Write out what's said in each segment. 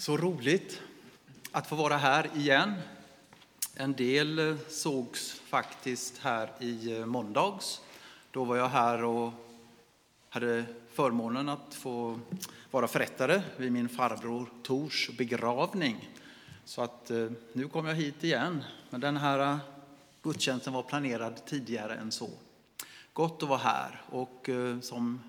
Så roligt att få vara här igen. En del eh, sågs faktiskt här i eh, måndags. Då var jag här och hade förmånen att få vara förrättare vid min farbror Tors begravning. Så att eh, nu kom jag hit igen. Men den här gudstjänsten var planerad tidigare än så. Gott att vara här och som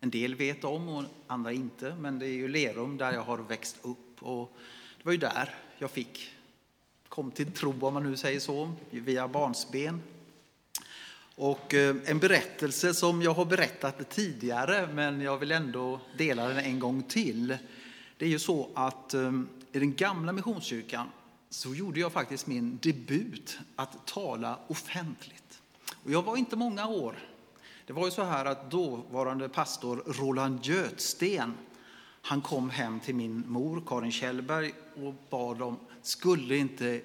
en del vet om och andra inte, men det är ju Lerum där jag har växt upp och det var ju där jag fick, kom till tro om man nu säger så, via barnsben. Och eh, en berättelse som jag har berättat tidigare, men jag vill ändå dela den en gång till. Det är ju så att eh, i den gamla missionskyrkan så gjorde jag faktiskt min debut att tala offentligt. Och jag var inte många år. Det var ju så här att dåvarande pastor Roland Götsten han kom hem till min mor, Karin Kjellberg, och bad om, skulle inte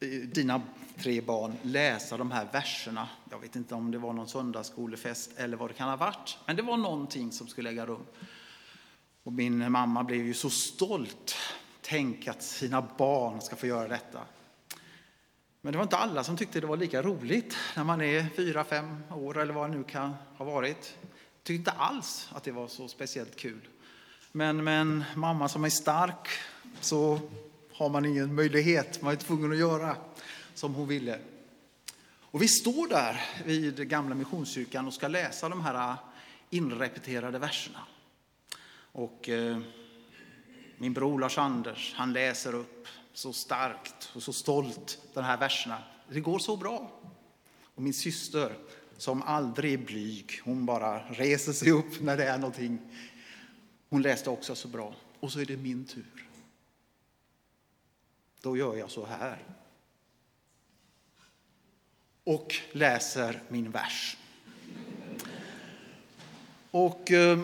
eh, dina tre barn läsa de här verserna? Jag vet inte om det var någon söndagsskolefest eller vad det kan ha varit, men det var någonting som skulle äga rum. Och min mamma blev ju så stolt. Tänk att sina barn ska få göra detta. Men det var inte alla som tyckte det var lika roligt när man är fyra, fem år eller vad det nu kan ha varit. Tyckte inte alls att det var så speciellt kul. Men med en mamma som är stark så har man ingen möjlighet. Man är tvungen att göra som hon ville. Och vi står där vid gamla missionskyrkan och ska läsa de här inrepeterade verserna. Och eh, min bror Lars-Anders, han läser upp så starkt och så stolt de här verserna. Det går så bra. Och min syster, som aldrig är blyg, hon bara reser sig upp när det är någonting hon läste också så bra. Och så är det min tur. Då gör jag så här. Och läser min vers. Och eh,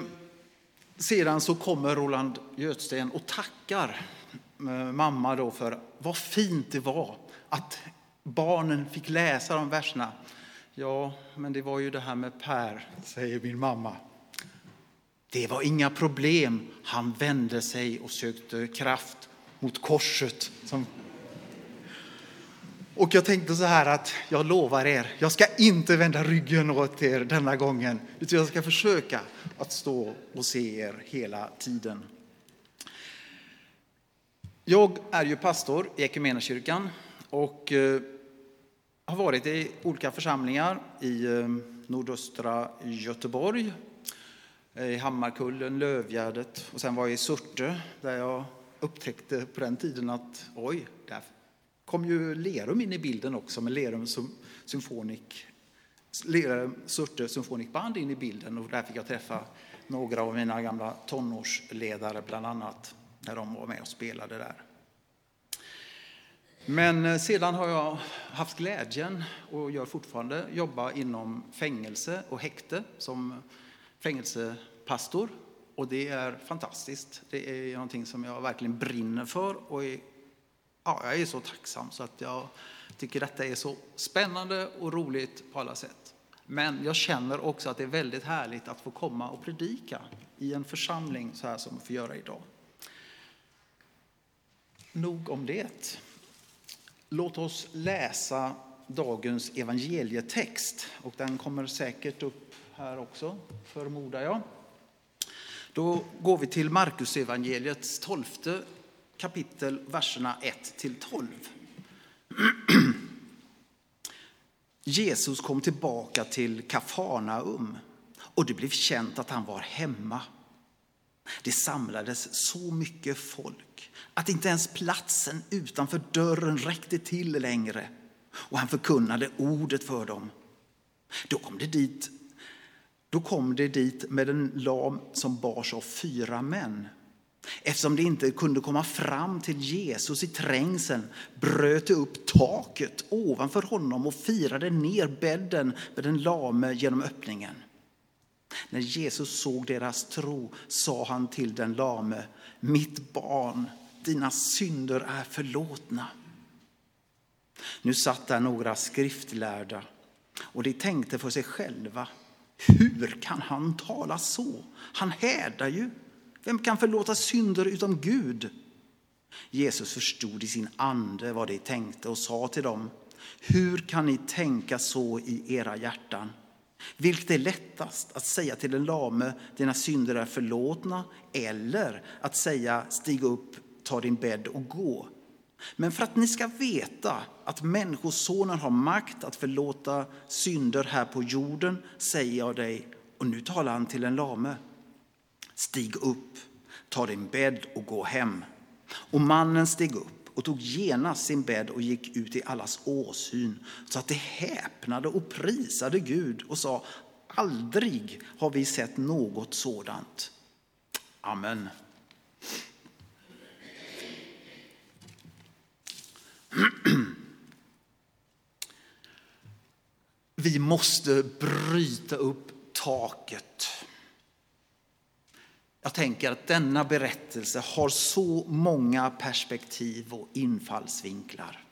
sedan så kommer Roland Götsten och tackar eh, mamma då för vad fint det var att barnen fick läsa de verserna. Ja, men det var ju det här med Per, säger min mamma. Det var inga problem. Han vände sig och sökte kraft mot korset. Och jag tänkte så här att jag lovar er, jag ska inte vända ryggen åt er denna gången, utan jag ska försöka att stå och se er hela tiden. Jag är ju pastor i Equmeniakyrkan och eh, har varit i olika församlingar i eh, nordöstra Göteborg Eh, i Hammarkullen, Lövgärdet och sen var jag i Surte där jag upptäckte på den tiden att oj, där kom ju Lerum in i bilden också med Lerum Symphonic, Lerum Surte Symphonic Band in i bilden och där fick jag träffa några av mina gamla tonårsledare bland annat när de var med och spelade där. Men eh, sedan har jag haft glädjen och gör fortfarande jobba inom fängelse och häkte som fängelsepastor och det är fantastiskt. Det är någonting som jag verkligen brinner för och är, ja, jag är så tacksam så att jag tycker detta är så spännande och roligt på alla sätt. Men jag känner också att det är väldigt härligt att få komma och predika i en församling så här som vi får göra idag. Nog om det. Låt oss läsa dagens evangelietext och den kommer säkert upp här också, förmodar jag. Då går vi till Markus evangeliets tolfte kapitel, verserna 1 till 12. Jesus kom tillbaka till Kafarnaum och det blev känt att han var hemma. Det samlades så mycket folk att inte ens platsen utanför dörren räckte till längre och han förkunnade ordet för dem. Då kom det dit då kom det dit med en lam som bars av fyra män. Eftersom de inte kunde komma fram till Jesus i trängseln bröt de upp taket ovanför honom och firade ner bädden med den lame genom öppningen. När Jesus såg deras tro sa han till den lame, mitt barn, dina synder är förlåtna. Nu satt där några skriftlärda och de tänkte för sig själva, hur kan han tala så? Han härdar ju. Vem kan förlåta synder utom Gud? Jesus förstod i sin ande vad de tänkte och sa till dem, hur kan ni tänka så i era hjärtan? Vilket är lättast, att säga till en lame, dina synder är förlåtna, eller att säga, stig upp, ta din bädd och gå. Men för att ni ska veta att Människosonen har makt att förlåta synder här på jorden, säger jag dig, och nu talar han till en lame, stig upp, ta din bädd och gå hem. Och mannen steg upp och tog genast sin bädd och gick ut i allas åsyn så att de häpnade och prisade Gud och sa aldrig har vi sett något sådant. Amen. Vi måste bryta upp taket. Jag tänker att denna berättelse har så många perspektiv och infallsvinklar.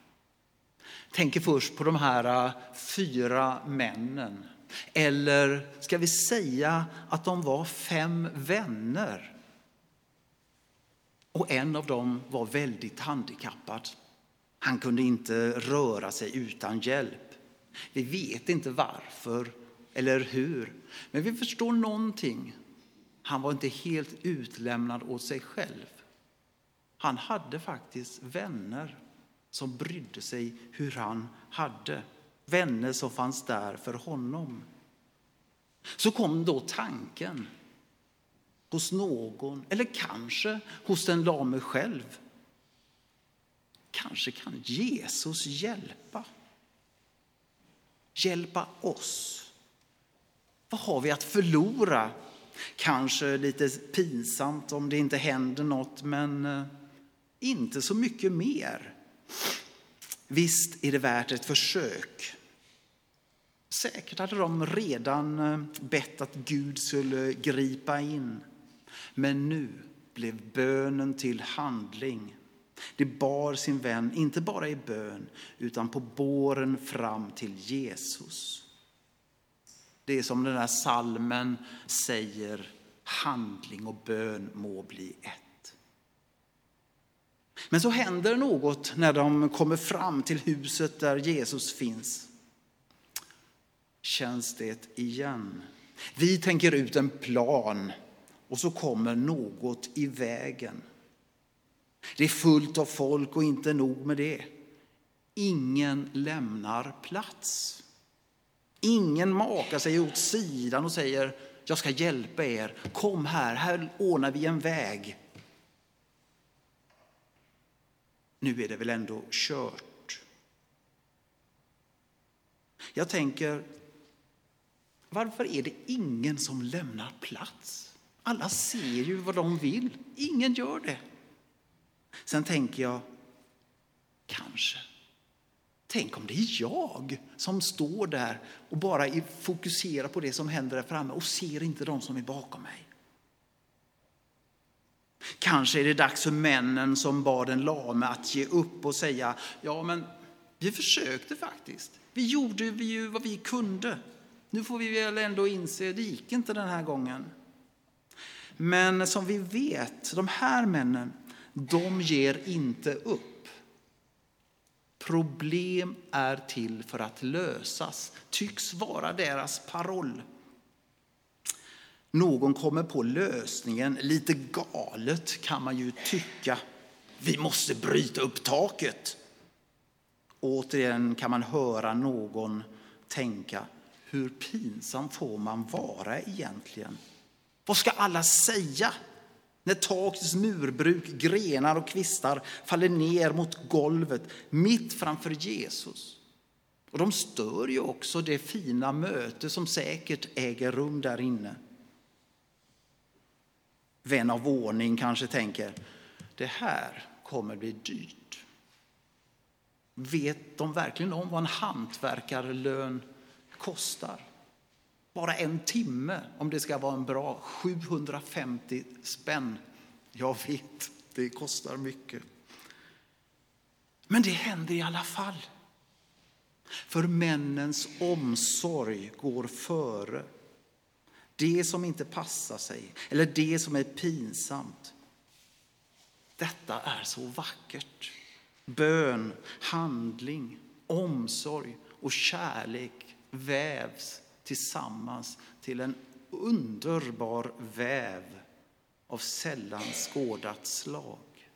Tänker först på de här äh, fyra männen. Eller ska vi säga att de var fem vänner? Och en av dem var väldigt handikappad. Han kunde inte röra sig utan hjälp. Vi vet inte varför eller hur, men vi förstår någonting han var inte helt utlämnad åt sig själv. Han hade faktiskt vänner som brydde sig hur han hade. Vänner som fanns där för honom. Så kom då tanken hos någon, eller kanske hos den lame själv. Kanske kan Jesus hjälpa. Hjälpa oss. Vad har vi att förlora Kanske lite pinsamt om det inte händer något, men eh, inte så mycket mer. Visst är det värt ett försök. Säkert hade de redan eh, bett att Gud skulle gripa in. Men nu blev bönen till handling. Det bar sin vän, inte bara i bön, utan på båren fram till Jesus. Det är som den där salmen säger, handling och bön må bli ett. Men så händer något när de kommer fram till huset där Jesus finns. Känns det igen? Vi tänker ut en plan och så kommer något i vägen. Det är fullt av folk och inte nog med det. Ingen lämnar plats. Ingen makar sig åt sidan och säger jag ska hjälpa er, kom här, här ordnar vi en väg. Nu är det väl ändå kört. Jag tänker, varför är det ingen som lämnar plats? Alla ser ju vad de vill, ingen gör det. Sen tänker jag, kanske Tänk om det är jag som står där och bara fokuserar på det som händer där framme och ser inte de som är bakom mig. Kanske är det dags för männen som bad den lame att ge upp och säga, ja men vi försökte faktiskt. Vi gjorde ju vad vi kunde. Nu får vi väl ändå inse, det gick inte den här gången. Men som vi vet, de här männen, de ger inte upp. Problem är till för att lösas, tycks vara deras paroll. Någon kommer på lösningen, lite galet kan man ju tycka. Vi måste bryta upp taket. Återigen kan man höra någon tänka, hur pinsam får man vara egentligen? Vad ska alla säga? När takets murbruk, grenar och kvistar faller ner mot golvet mitt framför Jesus. Och de stör ju också det fina möte som säkert äger rum där inne. Vän av ordning kanske tänker, det här kommer bli dyrt. Vet de verkligen om vad en hantverkarlön kostar? Bara en timme, om det ska vara en bra, 750 spänn. Jag vet, det kostar mycket. Men det händer i alla fall. För männens omsorg går före. Det som inte passar sig, eller det som är pinsamt. Detta är så vackert. Bön, handling, omsorg och kärlek vävs tillsammans till en underbar väv av sällan skådat slag.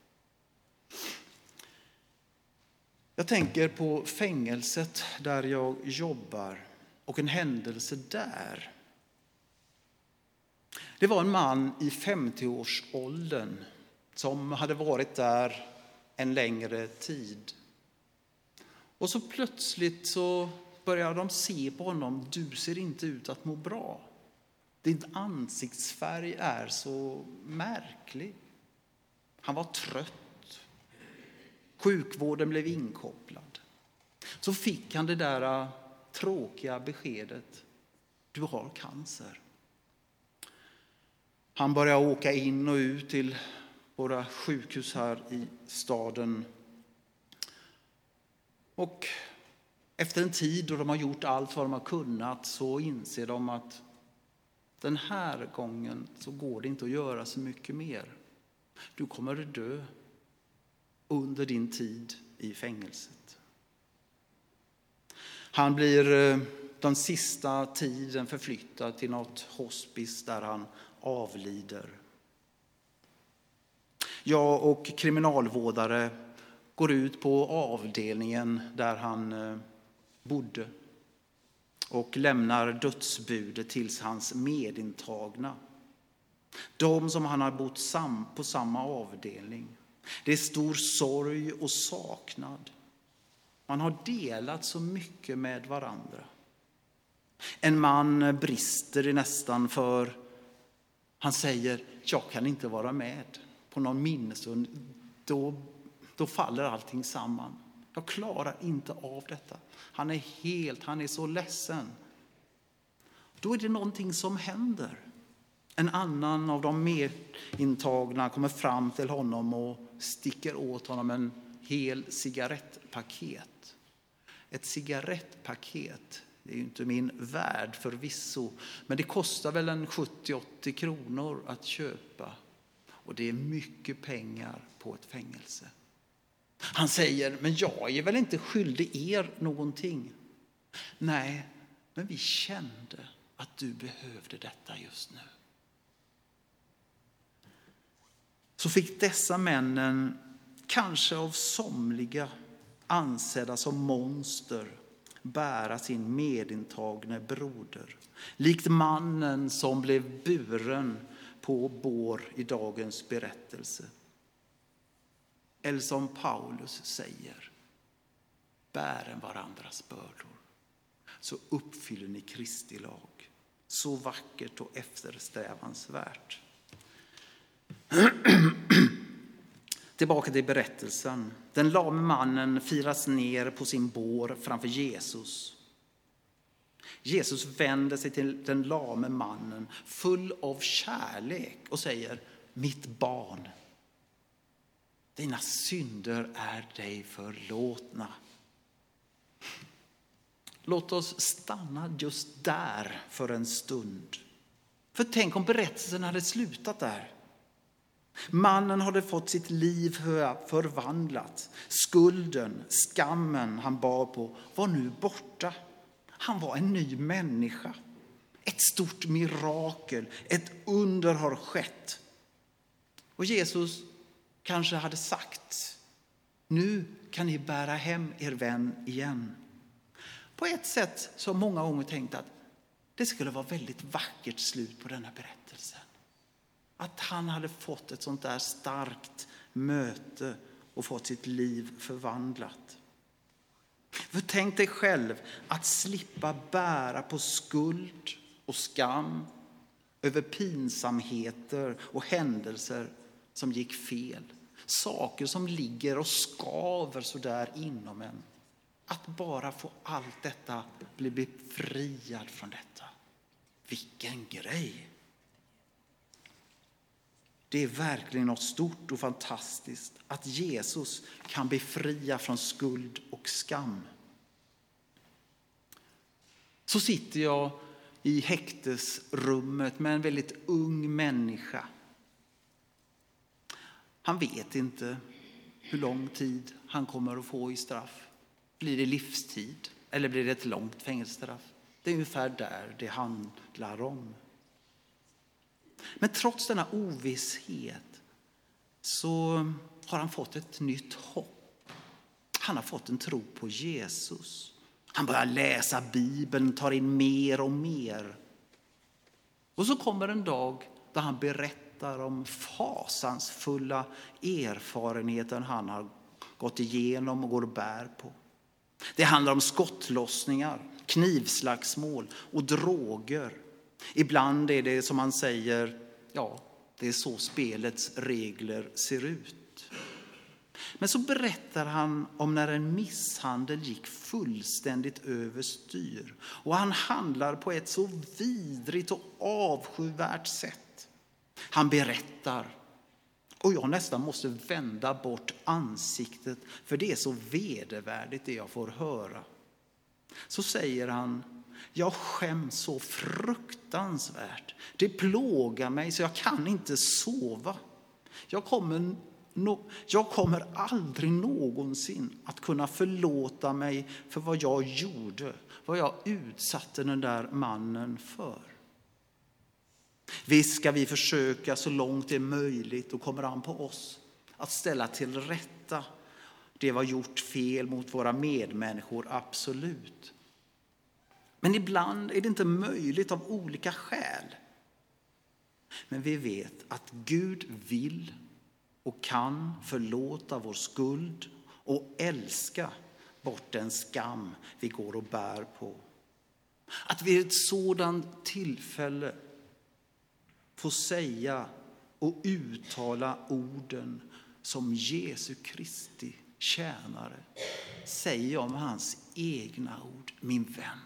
Jag tänker på fängelset där jag jobbar och en händelse där. Det var en man i 50-årsåldern som hade varit där en längre tid. Och så plötsligt så börjar de se på honom. Du ser inte ut att må bra. Din ansiktsfärg är så märklig. Han var trött. Sjukvården blev inkopplad. Så fick han det där äh, tråkiga beskedet. Du har cancer. Han började åka in och ut till våra sjukhus här i staden. Och efter en tid då de har gjort allt vad de har kunnat så inser de att den här gången så går det inte att göra så mycket mer. Du kommer att dö under din tid i fängelset. Han blir eh, den sista tiden förflyttad till något hospice där han avlider. Jag och kriminalvårdare går ut på avdelningen där han eh, bodde och lämnar dödsbudet till hans medintagna. De som han har bott på samma avdelning. Det är stor sorg och saknad. Man har delat så mycket med varandra. En man brister i nästan för han säger, jag kan inte vara med på någon minnesstund. Då, då faller allting samman. Jag klarar inte av detta. Han är helt, han är så ledsen. Då är det någonting som händer. En annan av de medintagna kommer fram till honom och sticker åt honom en hel cigarettpaket. Ett cigarettpaket, det är ju inte min värld förvisso, men det kostar väl en 70-80 kronor att köpa. Och det är mycket pengar på ett fängelse. Han säger, men jag är väl inte skyldig er någonting? Nej, men vi kände att du behövde detta just nu. Så fick dessa männen, kanske av somliga ansedda som monster, bära sin medintagne broder. Likt mannen som blev buren på bår i dagens berättelse. Eller som Paulus säger, bären varandras bördor så uppfyller ni Kristi lag. Så vackert och eftersträvansvärt. Tillbaka till berättelsen. Den lame mannen firas ner på sin bår framför Jesus. Jesus vänder sig till den lame mannen full av kärlek och säger Mitt barn, dina synder är dig förlåtna. Låt oss stanna just där för en stund. För tänk om berättelsen hade slutat där. Mannen hade fått sitt liv förvandlat. Skulden, skammen han bar på var nu borta. Han var en ny människa. Ett stort mirakel, ett under har skett. Och Jesus kanske hade sagt, nu kan ni bära hem er vän igen. På ett sätt så har många gånger tänkt att det skulle vara väldigt vackert slut på denna berättelse. Att han hade fått ett sånt där starkt möte och fått sitt liv förvandlat. För tänk dig själv att slippa bära på skuld och skam över pinsamheter och händelser som gick fel. Saker som ligger och skaver så där inom en. Att bara få allt detta, bli befriad från detta. Vilken grej! Det är verkligen något stort och fantastiskt att Jesus kan befria från skuld och skam. Så sitter jag i häktesrummet med en väldigt ung människa. Han vet inte hur lång tid han kommer att få i straff. Blir det livstid eller blir det ett långt fängelsestraff? Det är ungefär där det handlar om. Men trots denna ovisshet så har han fått ett nytt hopp. Han har fått en tro på Jesus. Han börjar läsa Bibeln, tar in mer och mer. Och så kommer en dag då han berättar om fasansfulla erfarenheter han har gått igenom och går och bär på. Det handlar om skottlossningar, knivslagsmål och droger. Ibland är det som man säger, ja, det är så spelets regler ser ut. Men så berättar han om när en misshandel gick fullständigt överstyr. Och han handlar på ett så vidrigt och avskyvärt sätt. Han berättar och jag nästan måste vända bort ansiktet för det är så vedervärdigt det jag får höra. Så säger han, jag skäms så fruktansvärt. Det plågar mig så jag kan inte sova. Jag kommer, no, jag kommer aldrig någonsin att kunna förlåta mig för vad jag gjorde, vad jag utsatte den där mannen för. Visst ska vi försöka så långt det är möjligt och kommer an på oss att ställa till rätta det vi har gjort fel mot våra medmänniskor, absolut. Men ibland är det inte möjligt av olika skäl. Men vi vet att Gud vill och kan förlåta vår skuld och älska bort den skam vi går och bär på. Att vid ett sådant tillfälle få säga och uttala orden som Jesu Kristi tjänare säger om hans egna ord. Min vän,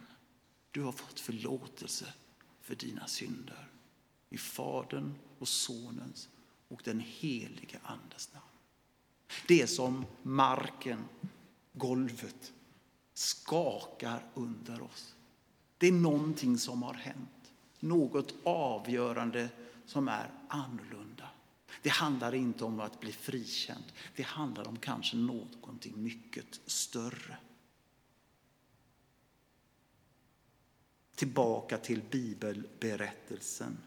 du har fått förlåtelse för dina synder. I Faderns och Sonens och den helige Andes namn. Det är som marken, golvet, skakar under oss. Det är någonting som har hänt. Något avgörande som är annorlunda. Det handlar inte om att bli frikänd. Det handlar om kanske någonting mycket större. Tillbaka till bibelberättelsen.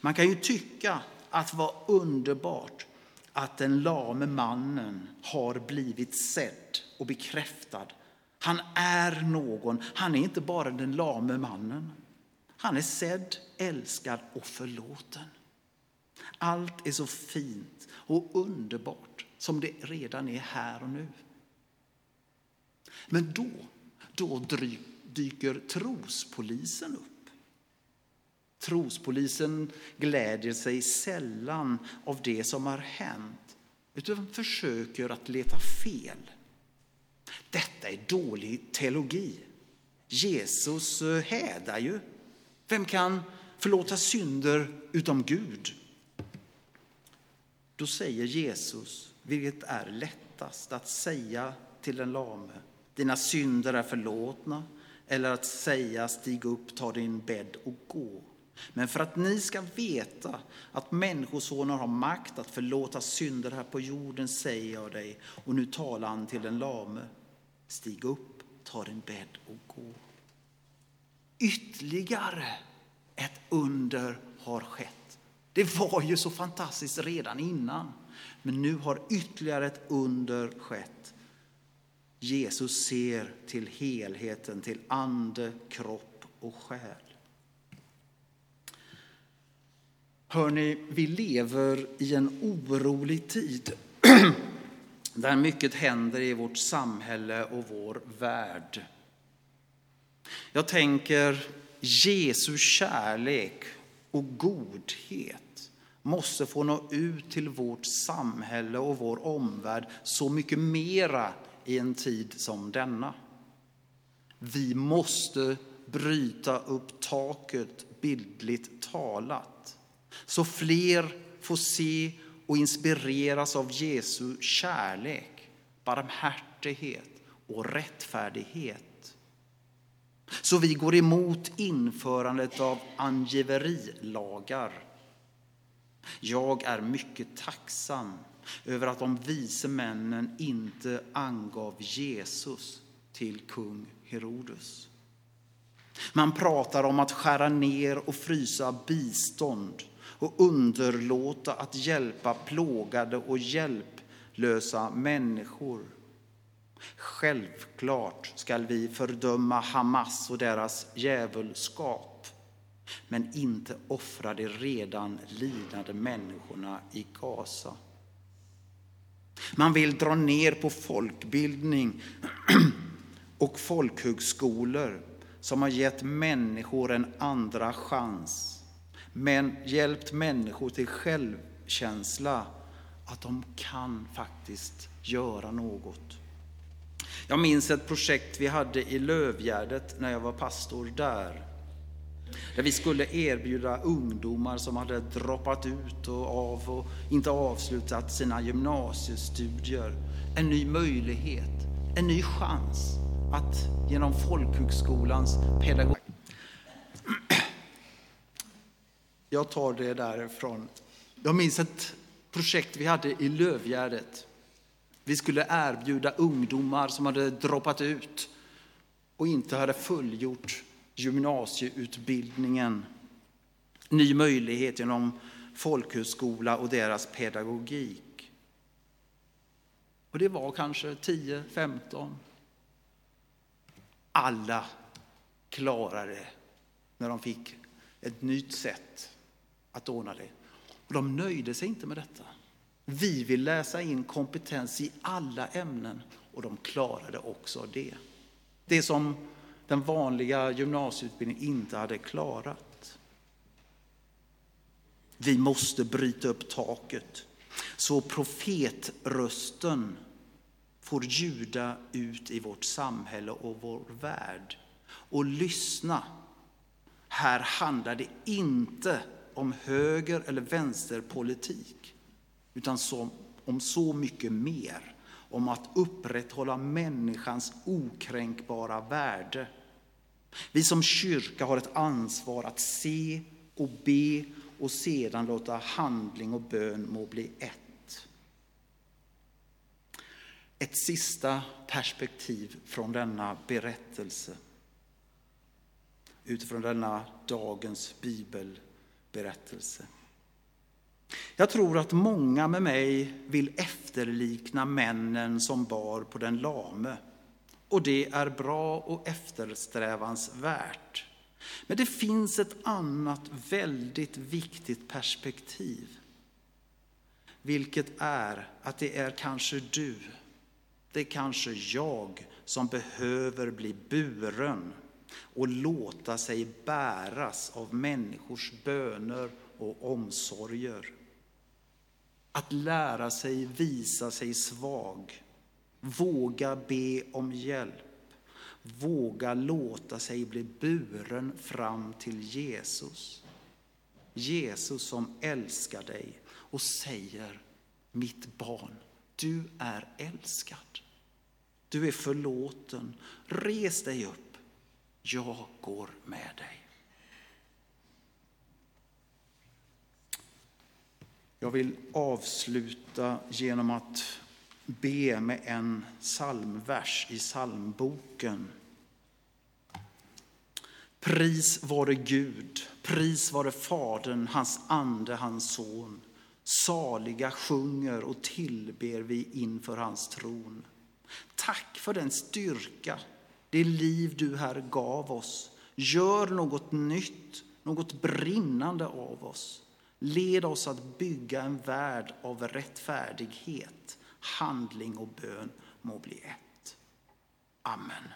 Man kan ju tycka att vad underbart att den lame mannen har blivit sedd och bekräftad. Han är någon. Han är inte bara den lame mannen. Han är sedd, älskad och förlåten. Allt är så fint och underbart som det redan är här och nu. Men då, då dyker trospolisen upp. Trospolisen glädjer sig sällan av det som har hänt utan försöker att leta fel. Detta är dålig teologi. Jesus eh, hädar ju vem kan förlåta synder utom Gud? Då säger Jesus, vilket är lättast, att säga till den lame, dina synder är förlåtna, eller att säga, stig upp, ta din bädd och gå. Men för att ni ska veta att Människosonen har makt att förlåta synder här på jorden säger jag dig, och nu talar han till den lame, stig upp, ta din bädd och gå ytterligare ett under har skett. Det var ju så fantastiskt redan innan. Men nu har ytterligare ett under skett. Jesus ser till helheten, till ande, kropp och själ. Hörni, vi lever i en orolig tid där mycket händer i vårt samhälle och vår värld. Jag tänker Jesu kärlek och godhet måste få nå ut till vårt samhälle och vår omvärld så mycket mera i en tid som denna. Vi måste bryta upp taket, bildligt talat, så fler får se och inspireras av Jesu kärlek, barmhärtighet och rättfärdighet så vi går emot införandet av angiverilagar. Jag är mycket tacksam över att de vise männen inte angav Jesus till kung Herodes. Man pratar om att skära ner och frysa bistånd och underlåta att hjälpa plågade och hjälplösa människor. Självklart skall vi fördöma Hamas och deras djävulskap men inte offra de redan lidande människorna i Gaza. Man vill dra ner på folkbildning och folkhögskolor som har gett människor en andra chans, men hjälpt människor till självkänsla att de kan faktiskt göra något. Jag minns ett projekt vi hade i Lövgärdet när jag var pastor där. Där vi skulle erbjuda ungdomar som hade droppat ut och av och inte avslutat sina gymnasiestudier en ny möjlighet, en ny chans att genom folkhögskolans pedagogik... Jag tar det därifrån. Jag minns ett projekt vi hade i Lövgärdet. Vi skulle erbjuda ungdomar som hade droppat ut och inte hade fullgjort gymnasieutbildningen ny möjlighet genom folkhögskola och deras pedagogik. Och det var kanske 10, 15. Alla klarade när de fick ett nytt sätt att ordna det. Och de nöjde sig inte med detta. Vi vill läsa in kompetens i alla ämnen och de klarade också det. Det som den vanliga gymnasieutbildningen inte hade klarat. Vi måste bryta upp taket så profetrösten får ljuda ut i vårt samhälle och vår värld. Och lyssna, här handlar det inte om höger eller vänsterpolitik, utan som, om så mycket mer. Om att upprätthålla människans okränkbara värde vi som kyrka har ett ansvar att se och be och sedan låta handling och bön må bli ett. Ett sista perspektiv från denna berättelse. Utifrån denna dagens bibelberättelse. Jag tror att många med mig vill efterlikna männen som bar på den lame och det är bra och eftersträvansvärt. Men det finns ett annat väldigt viktigt perspektiv. Vilket är att det är kanske du, det är kanske jag som behöver bli buren och låta sig bäras av människors böner och omsorger. Att lära sig visa sig svag Våga be om hjälp. Våga låta sig bli buren fram till Jesus. Jesus som älskar dig och säger, mitt barn, du är älskad. Du är förlåten. Res dig upp. Jag går med dig. Jag vill avsluta genom att be med en psalmvers i psalmboken. Pris vare Gud, pris vare Fadern, hans ande, hans son. Saliga sjunger och tillber vi inför hans tron. Tack för den styrka, det liv du här gav oss. Gör något nytt, något brinnande av oss. Led oss att bygga en värld av rättfärdighet handling och bön må bli ett. Amen.